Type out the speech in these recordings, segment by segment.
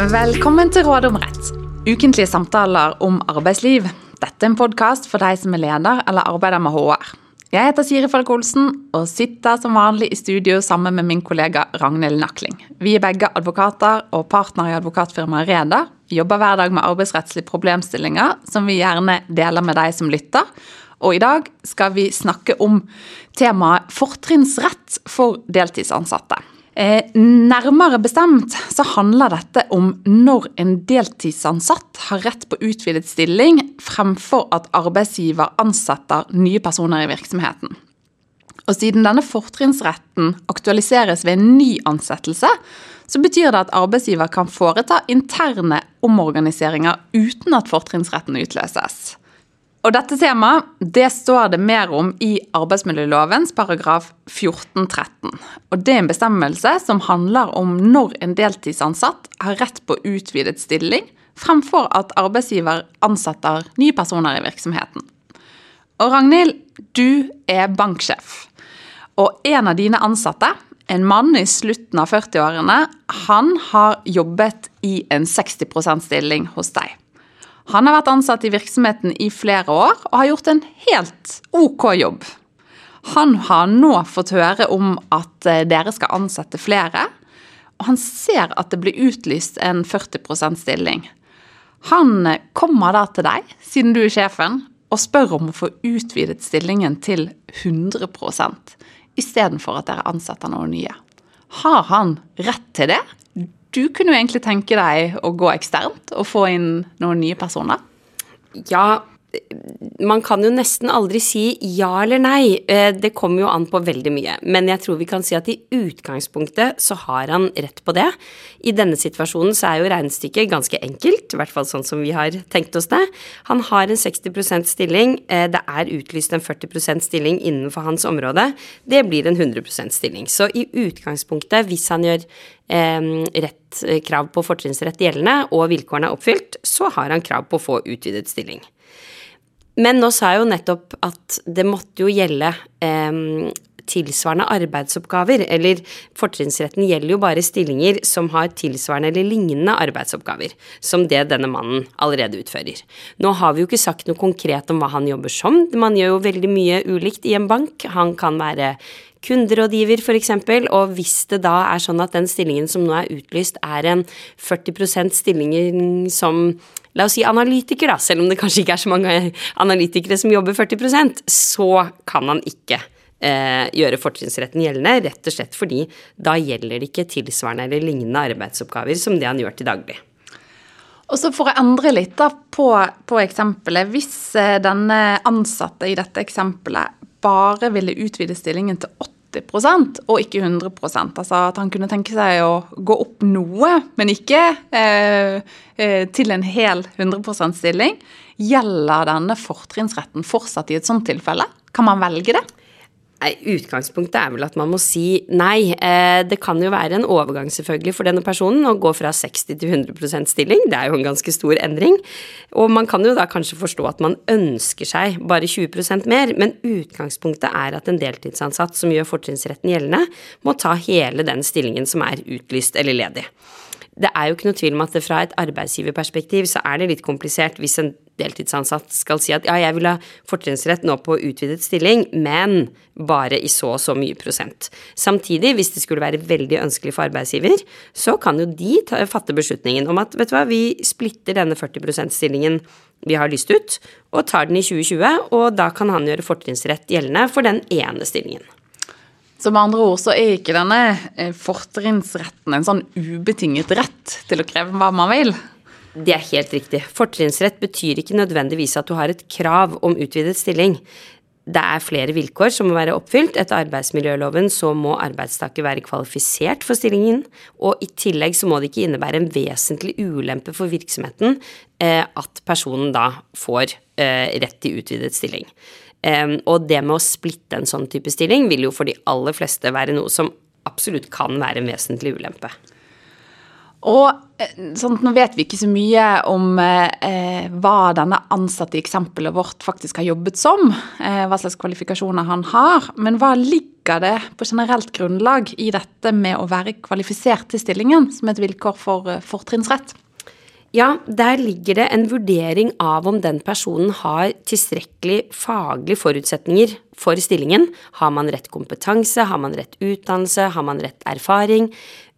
Velkommen til Råd om rett. Ukentlige samtaler om arbeidsliv. Dette er en podkast for deg som er leder eller arbeider med HR. Jeg heter Siri Falk Olsen og sitter som vanlig i studio sammen med min kollega Ragnhild Nakling. Vi er begge advokater og partner i advokatfirmaet Reda. Vi jobber hver dag med arbeidsrettslige problemstillinger som vi gjerne deler med deg som lytter. Og i dag skal vi snakke om temaet fortrinnsrett for deltidsansatte. Eh, nærmere bestemt så handler dette om når en deltidsansatt har rett på utvidet stilling, fremfor at arbeidsgiver ansetter nye personer i virksomheten. Og siden denne fortrinnsretten aktualiseres ved en ny ansettelse, så betyr det at arbeidsgiver kan foreta interne omorganiseringer uten at fortrinnsretten utløses. Og dette temaet det står det mer om i arbeidsmiljølovens paragraf 14-13. Og Det er en bestemmelse som handler om når en deltidsansatt har rett på utvidet stilling, fremfor at arbeidsgiver ansetter nye personer i virksomheten. Og Ragnhild, du er banksjef. Og en av dine ansatte, en mann i slutten av 40-årene, han har jobbet i en 60 %-stilling hos deg. Han har vært ansatt i virksomheten i flere år og har gjort en helt ok jobb. Han har nå fått høre om at eh, dere skal ansette flere, og han ser at det blir utlyst en 40% stilling. Han eh, kommer da til deg, siden du er sjefen, og spør om å få utvidet stillingen til 100% istedenfor at dere ansetter noen nye. Har han rett til det, du kunne jo egentlig tenke deg å gå eksternt og få inn noen nye personer? Ja, man kan jo nesten aldri si ja eller nei. Eh, det kommer jo an på veldig mye. Men jeg tror vi kan si at i utgangspunktet så har han rett på det. I denne situasjonen så er jo regnestykket ganske enkelt, i hvert fall sånn som vi har tenkt oss det. Han har en 60% stilling. Eh, det er utlyst en 40% stilling innenfor hans område. Det blir en 100% stilling. Så i utgangspunktet, hvis han gjør Eh, rett krav på fortrinnsrett gjeldende og vilkårene er oppfylt, så har han krav på å få utvidet stilling. Men nå sa jeg jo nettopp at det måtte jo gjelde eh, tilsvarende arbeidsoppgaver, eller fortrinnsretten gjelder jo bare stillinger som har tilsvarende eller lignende arbeidsoppgaver som det denne mannen allerede utfører. Nå har vi jo ikke sagt noe konkret om hva han jobber som, man gjør jo veldig mye ulikt i en bank. Han kan være kunderådgiver f.eks., og hvis det da er sånn at den stillingen som nå er utlyst, er en 40% stilling som La oss si analytiker, da, selv om det kanskje ikke er så mange analytikere som jobber 40% så kan han ikke eh, gjøre fortrinnsretten gjeldende, rett og slett fordi da gjelder det ikke tilsvarende eller lignende arbeidsoppgaver som det han gjør til daglig. Og så For å endre litt da på, på eksempelet. Hvis eh, denne ansatte i dette eksempelet bare ville utvide stillingen til 80% og ikke 100% Altså at han kunne tenke seg å gå opp noe, men ikke eh, eh til en hel 100% stilling. Gjelder denne fortrinnsretten fortsatt i et sånt tilfelle? Kan man velge det? Nei, Utgangspunktet er vel at man må si nei. Eh, det kan jo være en overgang selvfølgelig for denne personen å gå fra 60 til 100% stilling. Det er jo en ganske stor endring. Og man kan jo da kanskje forstå at man ønsker seg bare 20% mer, men utgangspunktet er at en deltidsansatt som gjør fortrinnsretten gjeldende, må ta hele den stillingen som er utlyst eller ledig det er jo ikke noe tvil om at det fra et arbeidsgiverperspektiv så er det litt komplisert hvis en deltidsansatt skal si at ja, jeg vil ha fortrinnsrett nå på utvidet stilling, men bare i så og så mye prosent. Samtidig, hvis det skulle være veldig ønskelig for arbeidsgiver, så kan jo de ta, fatte beslutningen om at vet du hva, vi splitter denne 40 %-stillingen vi har lyst ut, og tar den i 2020, og da kan han gjøre fortrinnsrett gjeldende for den ene stillingen. Så med andre ord så er ikke denne eh, fortrinnsretten en sånn ubetinget rett til å kreve hva man vil? Det er helt riktig. Fortrinnsrett betyr ikke nødvendigvis at du har et krav om utvidet stilling. Det er flere vilkår som må være oppfylt. Etter arbeidsmiljøloven så må arbeidstaker være kvalifisert for stillingen, og i tillegg så må det ikke innebære en vesentlig ulempe for virksomheten eh, at personen da får eh, rett til utvidet stilling. Og det med å splitte en sånn type stilling vil jo for de aller fleste være noe som absolutt kan være en vesentlig ulempe. Og eh, sånn, Nå vet vi ikke så mye om eh, hva denne ansatte i eksempelet vårt faktisk har jobbet som. Eh, hva slags kvalifikasjoner han har. Men hva ligger det på generelt grunnlag i dette med å være kvalifisert til stillingen som et vilkår for eh, fortrinnsrett? Ja, der ligger det en vurdering av om den personen har tilstrekkelig faglige forutsetninger for stillingen. Har man rett kompetanse, har man rett utdannelse, har man rett erfaring?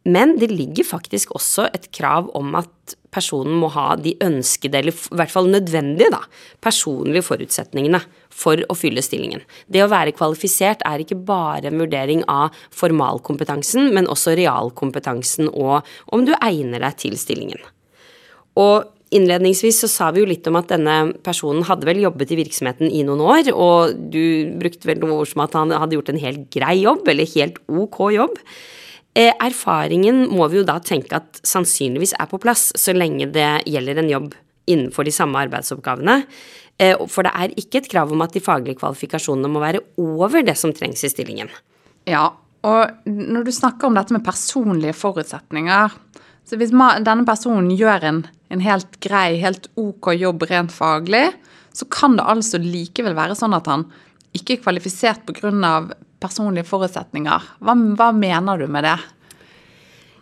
Men det ligger faktisk også et krav om at personen må ha de ønskede, eller i hvert fall nødvendige, da, personlige forutsetningene for å fylle stillingen. Det å være kvalifisert er ikke bare en vurdering av formalkompetansen, men også realkompetansen og om du egner deg til stillingen. Og Innledningsvis så sa vi jo litt om at denne personen hadde vel jobbet i virksomheten i noen år, og du brukte vel noen ord som at han hadde gjort en helt grei jobb, eller helt ok jobb. Eh, erfaringen må vi jo da tenke at sannsynligvis er på plass, så lenge det gjelder en jobb innenfor de samme arbeidsoppgavene. Eh, for det er ikke et krav om at de faglige kvalifikasjonene må være over det som trengs i stillingen. Ja, og når du snakker om dette med personlige forutsetninger så Hvis denne personen gjør en, en helt grei, helt ok jobb rent faglig, så kan det altså likevel være sånn at han ikke er kvalifisert pga personlige forutsetninger. Hva, hva mener du med det?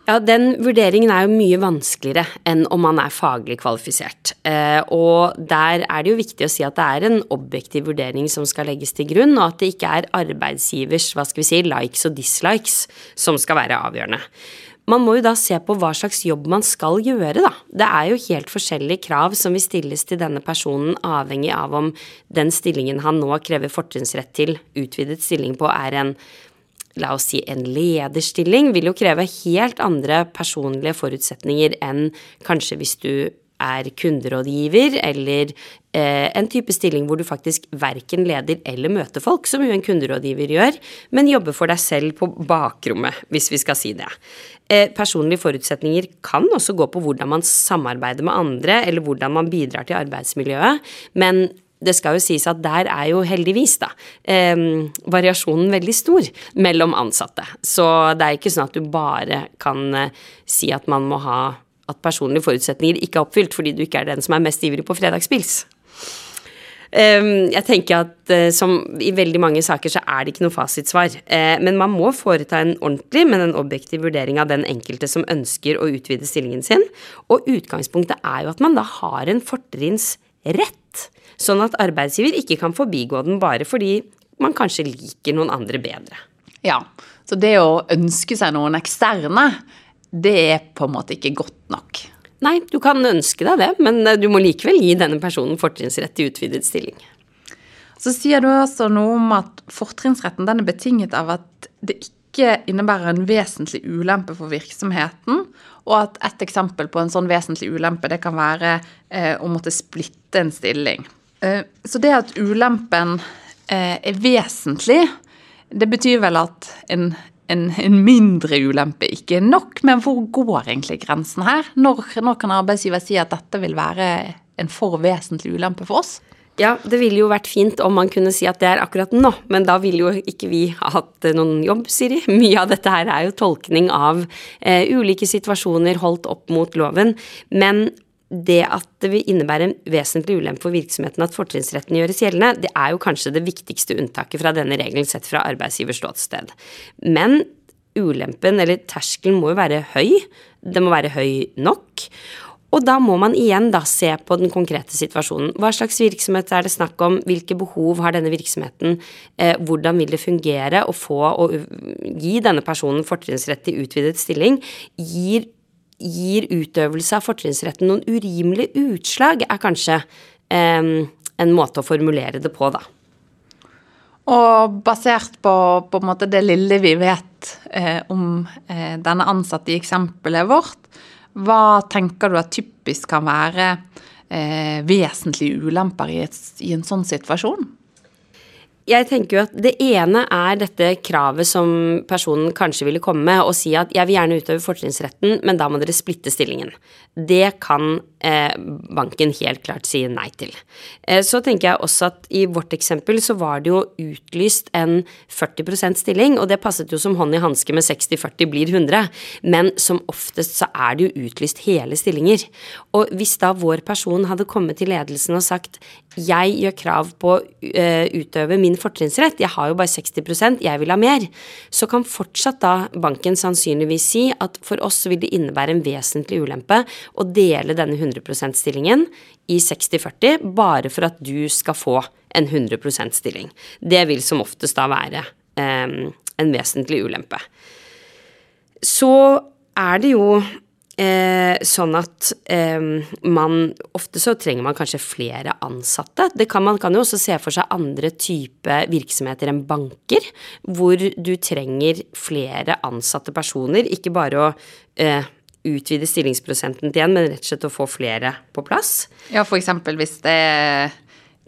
Ja, Den vurderingen er jo mye vanskeligere enn om man er faglig kvalifisert. Eh, og der er det jo viktig å si at det er en objektiv vurdering som skal legges til grunn, og at det ikke er arbeidsgivers hva skal vi si, likes og dislikes som skal være avgjørende. Man må jo da se på hva slags jobb man skal gjøre, da. Det er jo helt forskjellige krav som vil stilles til denne personen, avhengig av om den stillingen han nå krever fortrinnsrett til, utvidet stilling på, er en La oss si en lederstilling vil jo kreve helt andre personlige forutsetninger enn kanskje hvis du er kunderådgiver, eller eh, en type stilling hvor du faktisk verken leder eller møter folk, som jo en kunderådgiver gjør, men jobber for deg selv på bakrommet, hvis vi skal si det. Eh, personlige forutsetninger kan også gå på hvordan man samarbeider med andre, eller hvordan man bidrar til arbeidsmiljøet, men det skal jo sies at der er jo heldigvis, da, eh, variasjonen veldig stor mellom ansatte. Så det er ikke sånn at du bare kan eh, si at man må ha at personlige forutsetninger ikke er oppfylt fordi du ikke er den som er mest ivrig på fredagspils. Ehm, jeg tenker at eh, som i veldig mange saker så er det ikke noe fasitsvar. Eh, men man må foreta en ordentlig, men en objektiv vurdering av den enkelte som ønsker å utvide stillingen sin. Og utgangspunktet er jo at man da har en fortrinnsrett. Sånn at arbeidsgiver ikke kan forbigå den bare fordi man kanskje liker noen andre bedre. Ja, så det å ønske seg noen eksterne, det er på en måte ikke godt nok. Nei, du kan ønske deg det, men eh, du må likevel gi denne personen fortrinnsrett til utvidet stilling. Så sier du også noe om at fortrinnsretten den er betinget av at det ikke innebærer en vesentlig ulempe for virksomheten, og at et eksempel på en sånn vesentlig ulempe det kan være eh, å måtte splitte en stilling. Eh, så det at ulempen eh, er vesentlig, det betyr vel at en en, en, mindre ulempe ikke er nok. Men hvor går egentlig grensen her? Når, når kan arbeidsgiver si at dette vil være en for vesentlig ulempe for oss? Ja, det ville jo vært fint om man kunne si at det er akkurat nå, men da ville jo ikke vi ha hatt noen jobb, Siri. Mye av dette her er jo tolkning av eh, ulike situasjoner holdt opp mot loven. Men det at det vil innebære en vesentlig ulempe for virksomheten at fortrinnsretten gjøres gjeldende, det er jo kanskje det viktigste unntaket fra denne regelen sett fra arbeidsgivers ståsted. Men ulempen, eller terskelen, må jo være høy. Det må være høy nok. Og da må man igjen da se på den konkrete situasjonen. Hva slags virksomhet er det snakk om? Hvilke behov har denne virksomheten? Eh, hvordan vil det fungere å få og gi denne personen fortrinnsrett til utvidet stilling? Gir gir utøvelse av fortrinnsretten noen urimelige utslag, er kanskje eh, en måte å formulere det på, da. Og basert på, på det lille vi vet eh, om eh, denne ansatte i eksempelet vårt, hva tenker du at typisk kan være eh, vesentlige ulemper i, et, i en sånn situasjon? Jeg tenker jo at det ene er dette kravet som personen kanskje ville komme med og si at jeg vil gjerne utøve fortrinnsretten, men da må dere splitte stillingen. Det kan eh, banken helt klart si nei til. Eh, så tenker jeg også at i vårt eksempel så var det jo utlyst en 40% stilling, og det passet jo som hånd i hanske med 60-40 blir 100, men som oftest så er det jo utlyst hele stillinger. Og hvis da vår person hadde kommet til ledelsen og sagt jeg gjør krav på å eh, utøve min min fortrinnsrett, jeg har jo bare 60% jeg vil ha mer, så kan fortsatt da banken sannsynligvis si at for oss vil det innebære en vesentlig ulempe å dele denne 100 %-stillingen i 60-40 bare for at du skal få en 100 %-stilling. Det vil som oftest da være eh, en vesentlig ulempe. Så er det jo Eh, sånn at eh, man Ofte så trenger man kanskje flere ansatte. Det kan, man kan jo også se for seg andre type virksomheter enn banker, hvor du trenger flere ansatte personer, ikke bare å eh, utvide stillingsprosenten til en, men rett og slett å få flere på plass. Ja, eksempel hvis det er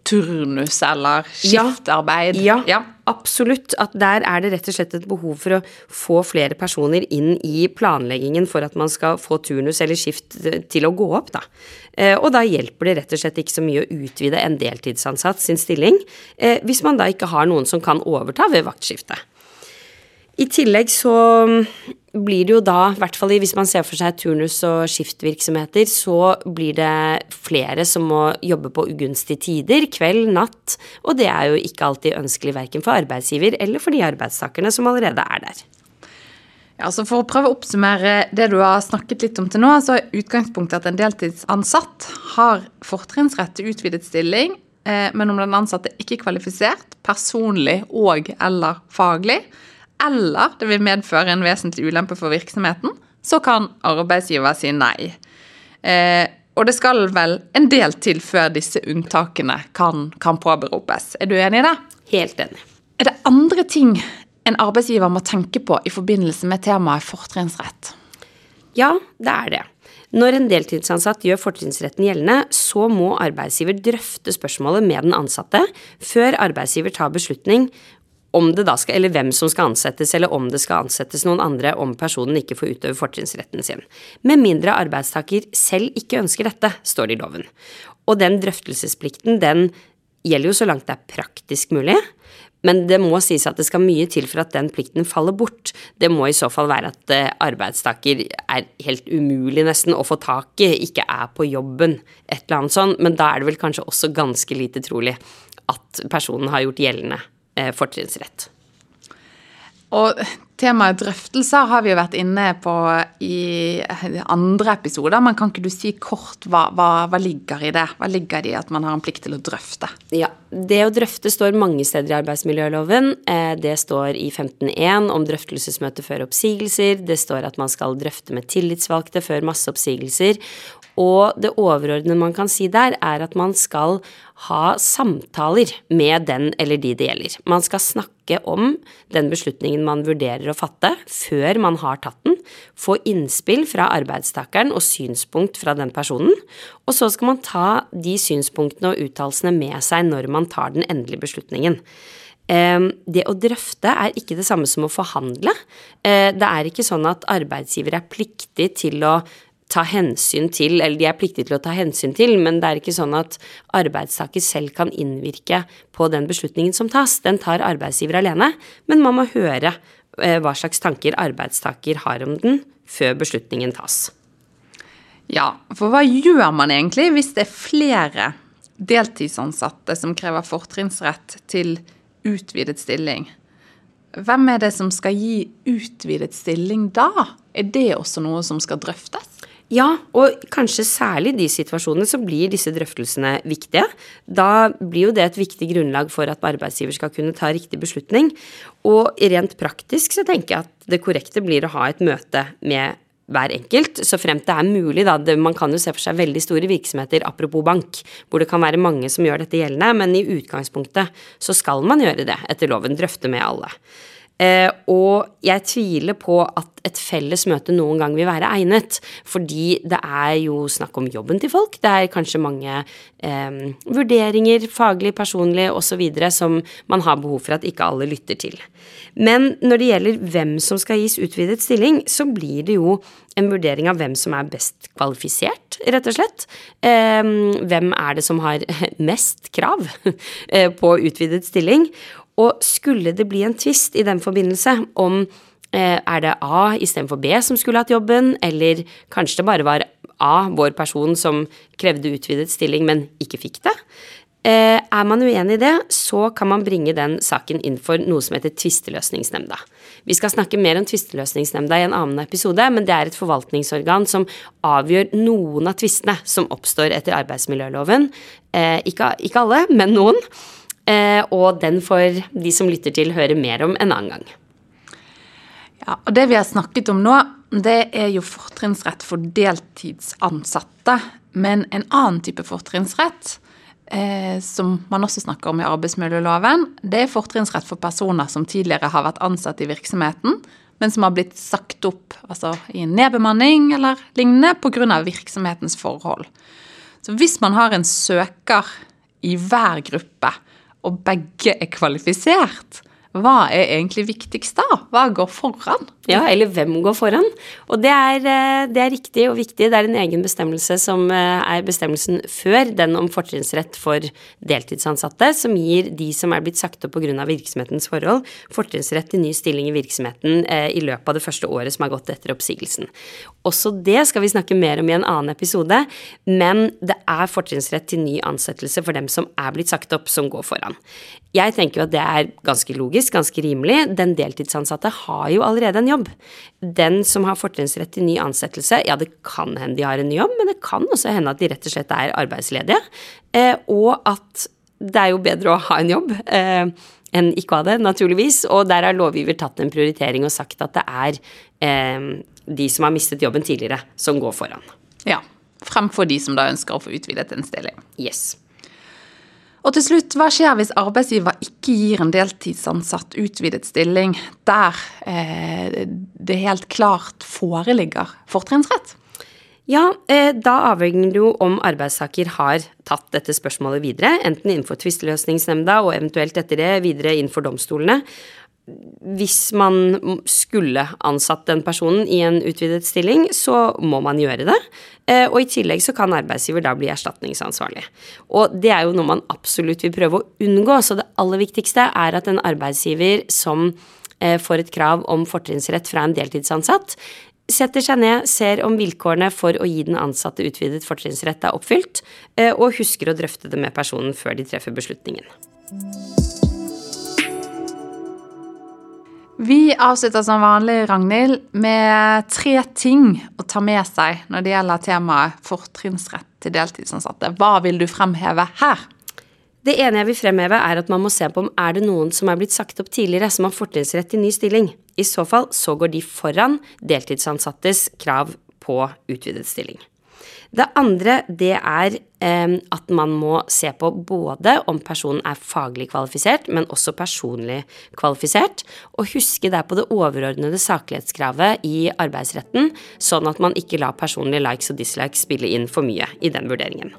turnus eller skiftarbeid. Ja, ja, absolutt. At der er det rett og slett et behov for å få flere personer inn i planleggingen for at man skal få turnus eller skift til å gå opp, da. Eh, og da hjelper det rett og slett ikke så mye å utvide en deltidsansatt sin stilling, eh, hvis man da ikke har noen som kan overta ved vaktskiftet. I tillegg så blir det jo da, i hvert fall hvis man ser for seg turnus- og skiftvirksomheter, så blir det flere som må jobbe på ugunstige tider, kveld, natt, og det er jo ikke alltid ønskelig verken for arbeidsgiver eller for de arbeidstakerne som allerede er der. Ja, så For å prøve å oppsummere det du har snakket litt om til nå, så er utgangspunktet at en deltidsansatt har fortrinnsrett til utvidet stilling, eh, men om den ansatte ikke er kvalifisert, personlig og eller faglig, eller det vil medføre en vesentlig ulempe for virksomheten, så kan arbeidsgiver si nei. Eh, og det skal vel en del til før disse unntakene kan, kan påberopes. Er du enig i det? Helt enig. Er det andre ting en arbeidsgiver må tenke på i forbindelse med temaet fortrinnsrett? Ja, det er det. Når en deltidsansatt gjør fortrinnsretten gjeldende, så må arbeidsgiver drøfte spørsmålet med den ansatte før arbeidsgiver tar beslutning om det da skal, eller hvem som skal ansettes, eller om det skal ansettes noen andre om personen ikke får utøve fortrinnsretten sin. Med mindre arbeidstaker selv ikke ønsker dette, står det i loven. Og den drøftelsesplikten, den gjelder jo så langt det er praktisk mulig. Men det må sies at det skal mye til for at den plikten faller bort. Det må i så fall være at eh, arbeidstaker er helt umulig nesten å få tak i, ikke er på jobben, et eller annet sånt. Men da er det vel kanskje også ganske lite trolig at personen har gjort gjeldende fortrinnsrett. Og temaet drøftelser har vi jo vært inne på i andre episoder, men kan ikke du si kort hva, hva, hva ligger i det? Hva ligger det i at man har en plikt til å drøfte? Ja, Det å drøfte står mange steder i arbeidsmiljøloven. Eh, det står i 15.1 om drøftelsesmøte før oppsigelser. Det står at man skal drøfte med tillitsvalgte før masseoppsigelser. Og det overordnede man kan si der, er at man skal ha samtaler med den eller de det gjelder. Man skal snakke om den beslutningen man vurderer å fatte, før man har tatt den. Få innspill fra arbeidstakeren og synspunkt fra den personen. Og så skal man ta de synspunktene og uttalelsene med seg når man tar den endelige beslutningen. Ehm, det å drøfte er ikke det samme som å forhandle. Eh, det er ikke sånn at arbeidsgiver er pliktig til å ta hensyn til, eller de er pliktige til å ta hensyn til, men det er ikke sånn at arbeidstaker selv kan innvirke på den beslutningen som tas. Den tar arbeidsgiver alene, men man må høre eh, hva slags tanker arbeidstaker har om den før beslutningen tas. Ja, for hva gjør man egentlig hvis det er flere deltidsansatte som krever fortrinnsrett til utvidet stilling? Hvem er det som skal gi utvidet stilling da? Er det også noe som skal drøftes? Ja, og kanskje særlig i de situasjonene så blir disse drøftelsene viktige. Da blir jo det et viktig grunnlag for at arbeidsgiver skal kunne ta riktig beslutning. Og rent praktisk så tenker jeg at det korrekte blir å ha et møte med hver enkelt, så fremt det er mulig, da. Man kan jo se for seg veldig store virksomheter, apropos bank, hvor det kan være mange som gjør dette gjeldende, men i utgangspunktet så skal man gjøre det etter loven, drøfte med alle. Eh, og jeg tviler på at et felles møte noen gang vil være egnet, fordi det er jo snakk om jobben til folk. Det er kanskje mange eh, vurderinger, faglig, personlig osv., som man har behov for at ikke alle lytter til. Men når det gjelder hvem som skal gis utvidet stilling, så blir det jo en vurdering av hvem som er best kvalifisert, rett og slett. Eh, hvem er det som har mest krav eh, på utvidet stilling? Og skulle det bli en tvist i den forbindelse om eh, er det A istedenfor B som skulle hatt jobben, eller kanskje det bare var A, vår person, som krevde utvidet stilling, men ikke fikk det, Eh, er man uenig i det, så kan man bringe den saken inn for noe som heter Tvisteløsningsnemnda. Vi skal snakke mer om Tvisteløsningsnemnda i en annen episode, men det er et forvaltningsorgan som avgjør noen av tvistene som oppstår etter arbeidsmiljøloven. Eh, ikke, ikke, alle, men noen. Eh, og den får de som lytter til, høre mer om en annen gang. Ja, og Det vi har snakket om nå, det er jo fortrinnsrett for deltidsansatte. Men en annen type fortrinnsrett eh, som man også snakker om i arbeidsmiljøloven, det er fortrinnsrett for personer som tidligere har vært ansatt i virksomheten, men som har blitt sagt opp altså i en nedbemanning eller lignende pga. virksomhetens forhold. Så hvis man har en søker i hver gruppe, og begge er kvalifisert, hva er egentlig viktigst da? Hva går foran? Ja, eller hvem går foran? Og det er, eh, det er, riktig og viktig. Det er en egen bestemmelse som eh, er bestemmelsen før den om fortrinnsrett for deltidsansatte, som gir de som er blitt sagt opp pga. virksomhetens forhold, fortrinnsrett til ny stilling i virksomheten eh, i løpet av det første året som har gått etter oppsigelsen. Også det skal vi snakke mer om i en annen episode, men det er fortrinnsrett til ny ansettelse for dem som er blitt sagt opp, som går foran. Jeg tenker jo at det er ganske logisk, ganske rimelig. Den deltidsansatte har jo allerede en jobb. Den som har fortrinnsrett til ny ansettelse, ja, det kan hende de har en ny jobb, men det kan også hende at de rett og slett er arbeidsledige. Eh, og at det er jo bedre å ha en jobb eh, enn ikke å ha det, naturligvis. Og der har lovgiver tatt en prioritering og sagt at det er eh, de som har mistet jobben tidligere, som går foran. Ja. Fremfor de som da ønsker å få utvidet en stilling. Yes. Og til slutt, hva skjer hvis arbeidsgiver ikke gir en deltidsansatt utvidet stilling der eh, det helt klart foreligger fortrinnsrett? Ja, eh, da avhenger det jo om arbeidstaker har tatt dette spørsmålet videre, enten innenfor tvisteløsningsnemnda og eventuelt etter det videre innenfor domstolene hvis man skulle ansatt den personen i en utvidet stilling, så må man gjøre det. Eh, og i tillegg så kan arbeidsgiver da bli erstatningsansvarlig. Og det er jo noe man absolutt vil prøve å unngå, så det aller viktigste er at en arbeidsgiver som eh, får et krav om fortrinnsrett fra en deltidsansatt, setter seg ned, ser om vilkårene for å gi den ansatte utvidet fortrinnsrett er oppfylt, eh, og husker å drøfte det med personen før de treffer beslutningen. Vi avslutter som vanlig, Ragnhild, med tre ting å ta med seg når det gjelder temaet fortrinnsrett til deltidsansatte. Hva vil du fremheve her? Det ene jeg vil fremheve, er at man må se på om er det noen som er blitt sagt opp tidligere, som har fortrinnsrett til ny stilling. I så fall så går de foran deltidsansattes krav på utvidet stilling. Det andre det er eh, at man må se på både om personen er faglig kvalifisert, men også personlig kvalifisert, og huske der på det overordnede saklighetskravet i arbeidsretten, sånn at man ikke lar personlige likes og dislikes spille inn for mye i den vurderingen.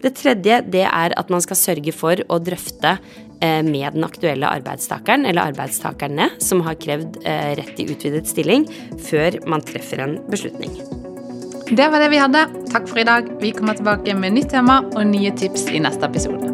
Det tredje det er at man skal sørge for å drøfte eh, med den aktuelle arbeidstakeren eller arbeidstakerne som har krevd eh, rett i utvidet stilling, før man treffer en beslutning. Det var det vi hadde. Takk for i dag. Vi kommer tilbake med nytt tema og nye tips i neste episode.